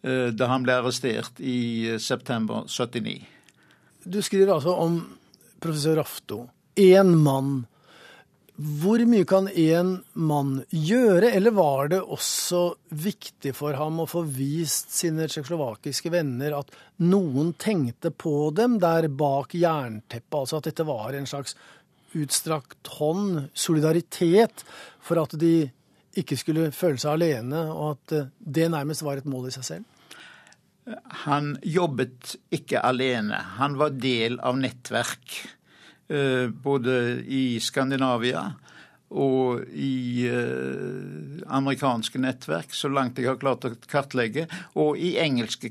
eh, da han ble arrestert i september 79. Du skriver altså om professor Rafto. Én mann. Hvor mye kan én mann gjøre, eller var det også viktig for ham å få vist sine tsjekkoslovakiske venner at noen tenkte på dem der bak jernteppet, altså at dette var en slags utstrakt hånd, solidaritet, for at de ikke skulle føle seg alene, og at eh, det nærmest var et mål i seg selv? Han jobbet ikke alene. Han var del av nettverk. Eh, både i Skandinavia og i eh, amerikanske nettverk, så langt jeg har klart å kartlegge, og i engelske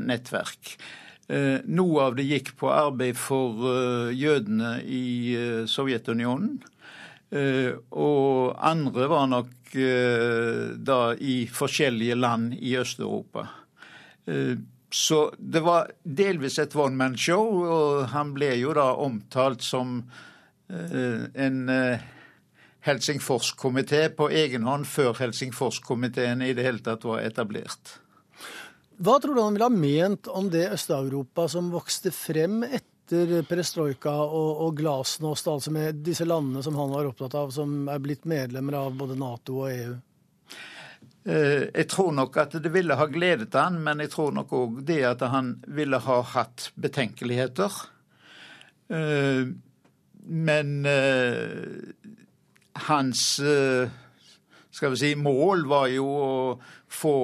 nettverk. Eh, noe av det gikk på arbeid for jødene i Sovjetunionen. Og andre var nok da i forskjellige land i Øst-Europa. Så det var delvis et one man show, og han ble jo da omtalt som en Helsingforskomité på egen hånd før Helsingforskomiteen i det hele tatt var etablert. Hva tror du han ville ha ment om det Øst-Europa som vokste frem etter perestrojka og, og glasnost, altså med disse landene som han var opptatt av, som er blitt medlemmer av både Nato og EU? Eh, jeg tror nok at det ville ha gledet han, men jeg tror nok òg det at han ville ha hatt betenkeligheter. Eh, men eh, hans skal vi si, mål var jo å få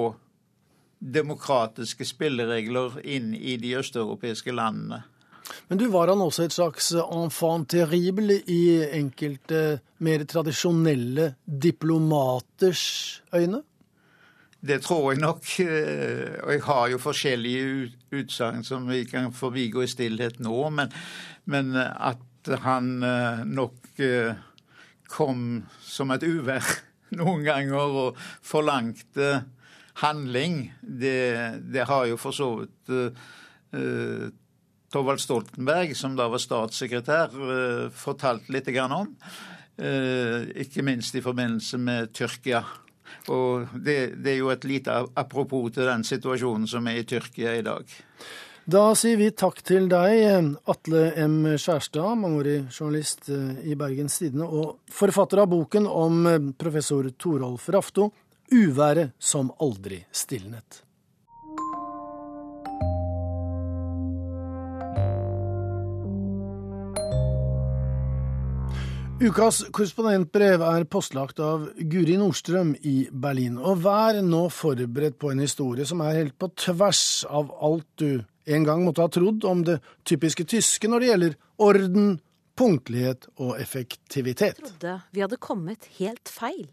demokratiske spilleregler inn i de østeuropeiske landene. Men du, var han også et slags enfant terrible i enkelte mer tradisjonelle diplomaters øyne? det tror jeg nok. eh, Og jeg har jo forskjellige utsagn som vi kan forbigå i stillhet nå. Men, men at han eh, nok eh, kom som et uvær noen ganger og forlangte handling, det, det har jo for så vidt uh, Thorvald Stoltenberg, som da var statssekretær, fortalte fortalt litt om. Uh, ikke minst i forbindelse med Tyrkia. Og det, det er jo et lite apropos til den situasjonen som er i Tyrkia i dag. Da sier vi takk til deg, Atle M. Skjærstad, mangeårig journalist i Bergens Tidende, og forfatter av boken om professor Torolf Rafto, 'Uværet som aldri stilnet'. Ukas korrespondentbrev er postlagt av Guri Nordstrøm i Berlin. Og vær nå forberedt på en historie som er helt på tvers av alt du en gang måtte ha trodd om det typiske tyske når det gjelder orden, punktlighet og effektivitet. Jeg trodde vi hadde kommet helt feil.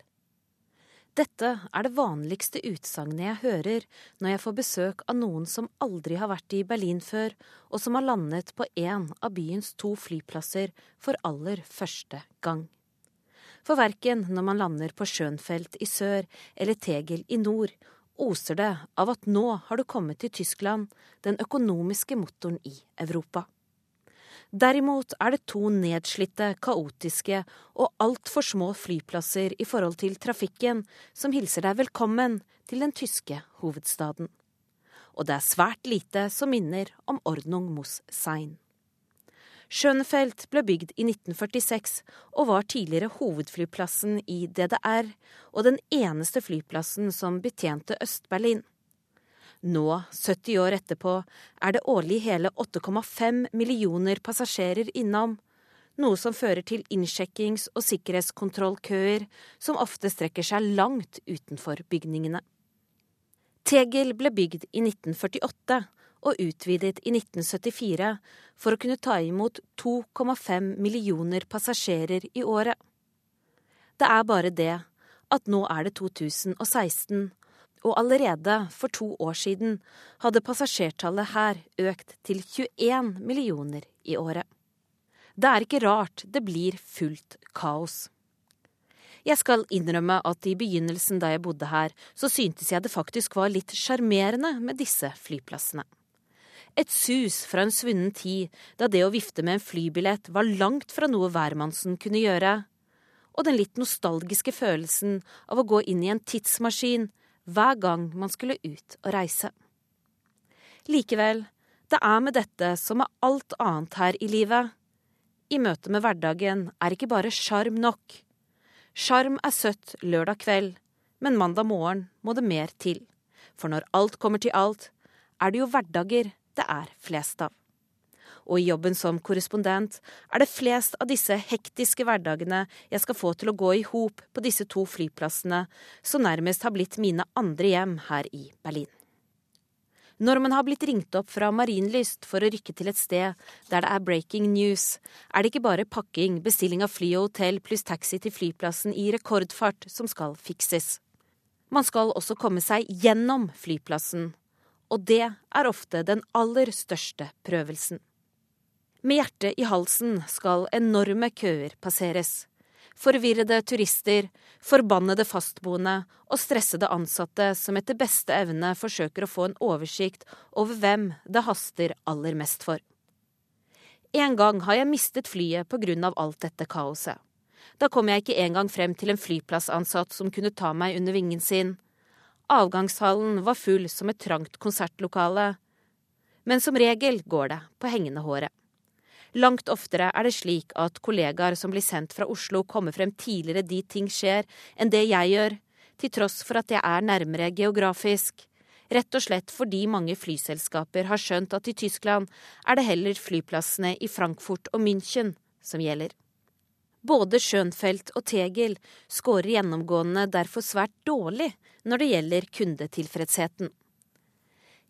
Dette er det vanligste utsagnet jeg hører når jeg får besøk av noen som aldri har vært i Berlin før, og som har landet på én av byens to flyplasser for aller første gang. For verken når man lander på Schönfeld i sør eller Tegel i nord, oser det av at nå har du kommet til Tyskland, den økonomiske motoren i Europa. Derimot er det to nedslitte, kaotiske og altfor små flyplasser i forhold til trafikken som hilser deg velkommen til den tyske hovedstaden. Og det er svært lite som minner om Ordnung muss sein. Schönfeld ble bygd i 1946 og var tidligere hovedflyplassen i DDR og den eneste flyplassen som betjente Øst-Berlin. Nå, 70 år etterpå, er det årlig hele 8,5 millioner passasjerer innom, noe som fører til innsjekkings- og sikkerhetskontrollkøer som ofte strekker seg langt utenfor bygningene. Tegel ble bygd i 1948 og utvidet i 1974 for å kunne ta imot 2,5 millioner passasjerer i året. Det er bare det at nå er det 2016, og allerede for to år siden hadde passasjertallet her økt til 21 millioner i året. Det er ikke rart det blir fullt kaos. Jeg skal innrømme at i begynnelsen da jeg bodde her, så syntes jeg det faktisk var litt sjarmerende med disse flyplassene. Et sus fra en svunnen tid da det å vifte med en flybillett var langt fra noe hvermannsen kunne gjøre, og den litt nostalgiske følelsen av å gå inn i en tidsmaskin hver gang man skulle ut og reise. Likevel, det er med dette som med alt annet her i livet. I møte med hverdagen er ikke bare sjarm nok. Sjarm er søtt lørdag kveld, men mandag morgen må det mer til. For når alt kommer til alt, er det jo hverdager det er flest av. Og i jobben som korrespondent er det flest av disse hektiske hverdagene jeg skal få til å gå i hop på disse to flyplassene, som nærmest har blitt mine andre hjem her i Berlin. Når man har blitt ringt opp fra Marienlyst for å rykke til et sted der det er breaking news, er det ikke bare pakking, bestilling av fly og hotell pluss taxi til flyplassen i rekordfart som skal fikses. Man skal også komme seg gjennom flyplassen, og det er ofte den aller største prøvelsen. Med hjertet i halsen skal enorme køer passeres. Forvirrede turister, forbannede fastboende og stressede ansatte som etter beste evne forsøker å få en oversikt over hvem det haster aller mest for. En gang har jeg mistet flyet på grunn av alt dette kaoset. Da kom jeg ikke engang frem til en flyplassansatt som kunne ta meg under vingen sin. Avgangshallen var full som et trangt konsertlokale. Men som regel går det på hengende håret. Langt oftere er det slik at kollegaer som blir sendt fra Oslo, kommer frem tidligere dit ting skjer, enn det jeg gjør, til tross for at jeg er nærmere geografisk. Rett og slett fordi mange flyselskaper har skjønt at i Tyskland er det heller flyplassene i Frankfurt og München som gjelder. Både Schönfeld og Tegel scorer gjennomgående derfor svært dårlig når det gjelder kundetilfredsheten.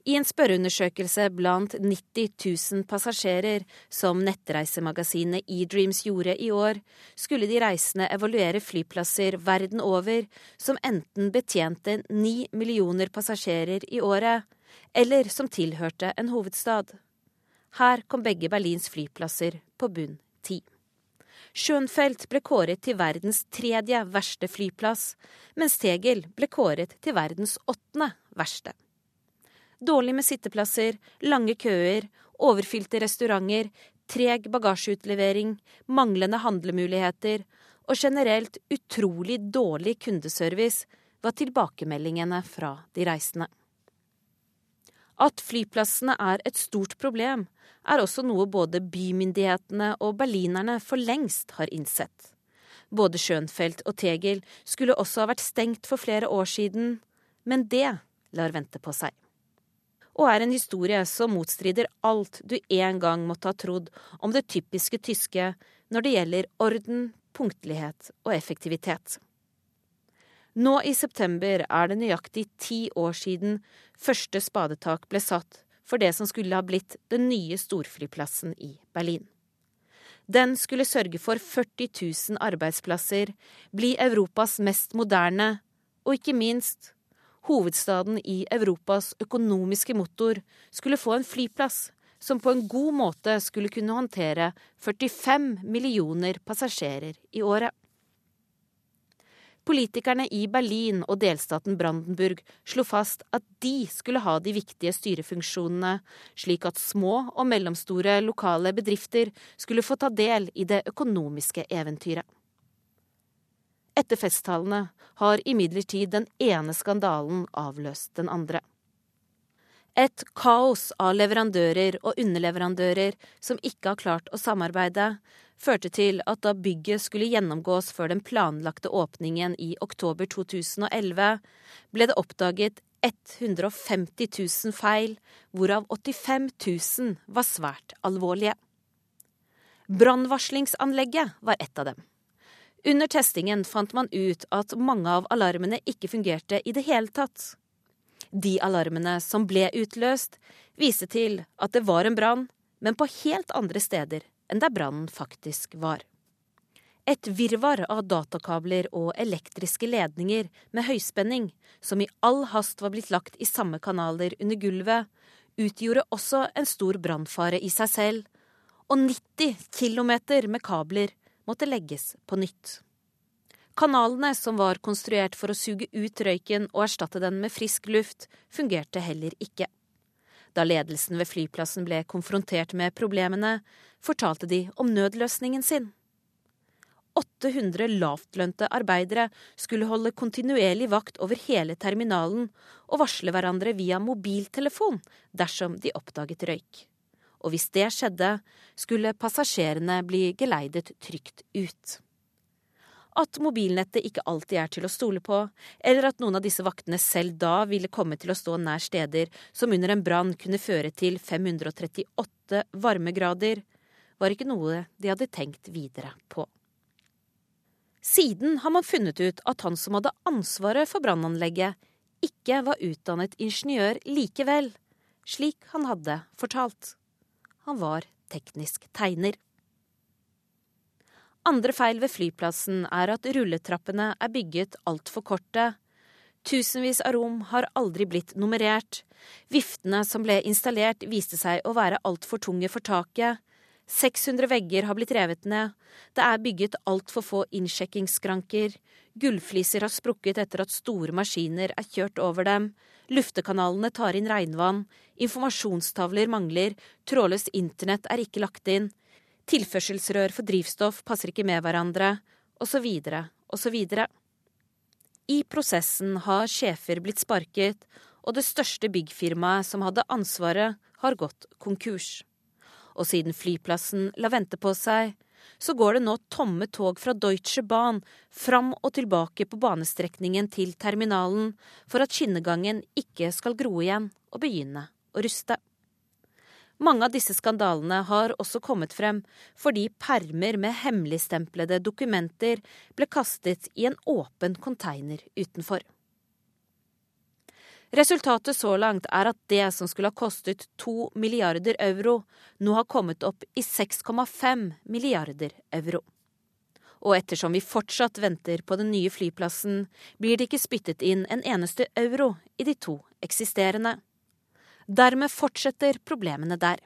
I en spørreundersøkelse blant 90 000 passasjerer som nettreisemagasinet eDreams gjorde i år, skulle de reisende evaluere flyplasser verden over som enten betjente ni millioner passasjerer i året, eller som tilhørte en hovedstad. Her kom begge Berlins flyplasser på bunn ti. Schönfeld ble kåret til verdens tredje verste flyplass, mens Tegel ble kåret til verdens åttende verste. Dårlig med sitteplasser, lange køer, overfylte restauranter, treg bagasjeutlevering, manglende handlemuligheter og generelt utrolig dårlig kundeservice var tilbakemeldingene fra de reisende. At flyplassene er et stort problem, er også noe både bymyndighetene og berlinerne for lengst har innsett. Både Schönfeld og Tegel skulle også ha vært stengt for flere år siden, men det lar vente på seg og er en historie som motstrider alt du en gang måtte ha trodd om det typiske tyske når det gjelder orden, punktlighet og effektivitet. Nå i september er det nøyaktig ti år siden første spadetak ble satt for det som skulle ha blitt den nye storflyplassen i Berlin. Den skulle sørge for 40 000 arbeidsplasser, bli Europas mest moderne og ikke minst hovedstaden i Europas økonomiske motor, skulle få en flyplass som på en god måte skulle kunne håndtere 45 millioner passasjerer i året. Politikerne i Berlin og delstaten Brandenburg slo fast at de skulle ha de viktige styrefunksjonene, slik at små og mellomstore lokale bedrifter skulle få ta del i det økonomiske eventyret. Etter festtalene har imidlertid den ene skandalen avløst den andre. Et kaos av leverandører og underleverandører som ikke har klart å samarbeide, førte til at da bygget skulle gjennomgås før den planlagte åpningen i oktober 2011, ble det oppdaget 150 000 feil, hvorav 85 000 var svært alvorlige. Brannvarslingsanlegget var ett av dem. Under testingen fant man ut at mange av alarmene ikke fungerte i det hele tatt. De alarmene som ble utløst, viste til at det var en brann, men på helt andre steder enn der brannen faktisk var. Et virvar av datakabler og elektriske ledninger med høyspenning, som i all hast var blitt lagt i samme kanaler under gulvet, utgjorde også en stor brannfare i seg selv, og 90 kilometer med kabler måtte legges på nytt. Kanalene som var konstruert for å suge ut røyken og erstatte den med frisk luft, fungerte heller ikke. Da ledelsen ved flyplassen ble konfrontert med problemene, fortalte de om nødløsningen sin. 800 lavtlønte arbeidere skulle holde kontinuerlig vakt over hele terminalen og varsle hverandre via mobiltelefon dersom de oppdaget røyk og hvis det skjedde, skulle passasjerene bli geleidet trygt ut. At mobilnettet ikke alltid er til å stole på, eller at noen av disse vaktene selv da ville komme til å stå nær steder som under en brann kunne føre til 538 varmegrader, var ikke noe de hadde tenkt videre på. Siden har man funnet ut at han som hadde ansvaret for brannanlegget, ikke var utdannet ingeniør likevel, slik han hadde fortalt. Han var teknisk tegner. Andre feil ved flyplassen er at rulletrappene er bygget altfor korte. Tusenvis av rom har aldri blitt nummerert. Viftene som ble installert, viste seg å være altfor tunge for taket. 600 vegger har blitt revet ned. Det er bygget altfor få innsjekkingsskranker. Gullfliser har sprukket etter at store maskiner er kjørt over dem. Luftekanalene tar inn regnvann, informasjonstavler mangler, trådløst internett er ikke lagt inn, tilførselsrør for drivstoff passer ikke med hverandre, osv., osv. I prosessen har sjefer blitt sparket, og det største byggfirmaet som hadde ansvaret, har gått konkurs. Og siden flyplassen la vente på seg, så går det nå tomme tog fra Deutsche Bahn fram og tilbake på banestrekningen til terminalen for at skinnegangen ikke skal gro igjen og begynne å ruste. Mange av disse skandalene har også kommet frem fordi permer med hemmeligstemplede dokumenter ble kastet i en åpen konteiner utenfor. Resultatet så langt er at det som skulle ha kostet 2 milliarder euro, nå har kommet opp i 6,5 milliarder euro. Og ettersom vi fortsatt venter på den nye flyplassen, blir det ikke spyttet inn en eneste euro i de to eksisterende. Dermed fortsetter problemene der.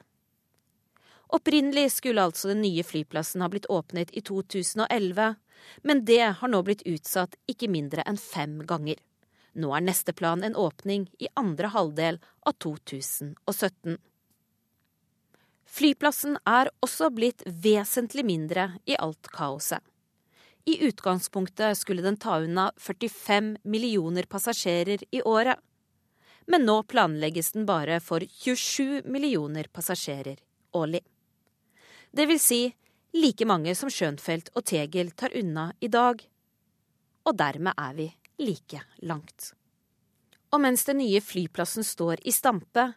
Opprinnelig skulle altså den nye flyplassen ha blitt åpnet i 2011, men det har nå blitt utsatt ikke mindre enn fem ganger. Nå er neste plan en åpning i andre halvdel av 2017. Flyplassen er også blitt vesentlig mindre i alt kaoset. I utgangspunktet skulle den ta unna 45 millioner passasjerer i året. Men nå planlegges den bare for 27 millioner passasjerer årlig. Det vil si like mange som Schönfeldt og Tegel tar unna i dag. Og dermed er vi like langt. Og mens den nye flyplassen står i stampe,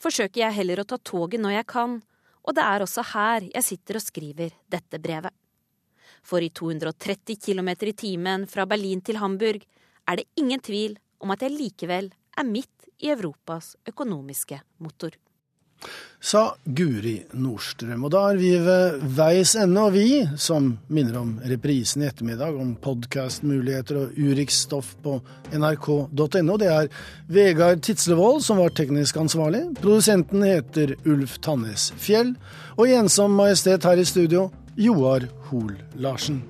forsøker jeg heller å ta toget når jeg kan, og det er også her jeg sitter og skriver dette brevet. For i 230 km i timen fra Berlin til Hamburg er det ingen tvil om at jeg likevel er midt i Europas økonomiske motor sa Guri Nordstrøm. Og da er vi ved veis ende, og vi, som minner om reprisen i ettermiddag, om podkastmuligheter og Urix-stoff på nrk.no, det er Vegard Tidslevold som var teknisk ansvarlig. Produsenten heter Ulf Tannes Fjell. Og i ensom majestet her i studio, Joar Hoel Larsen.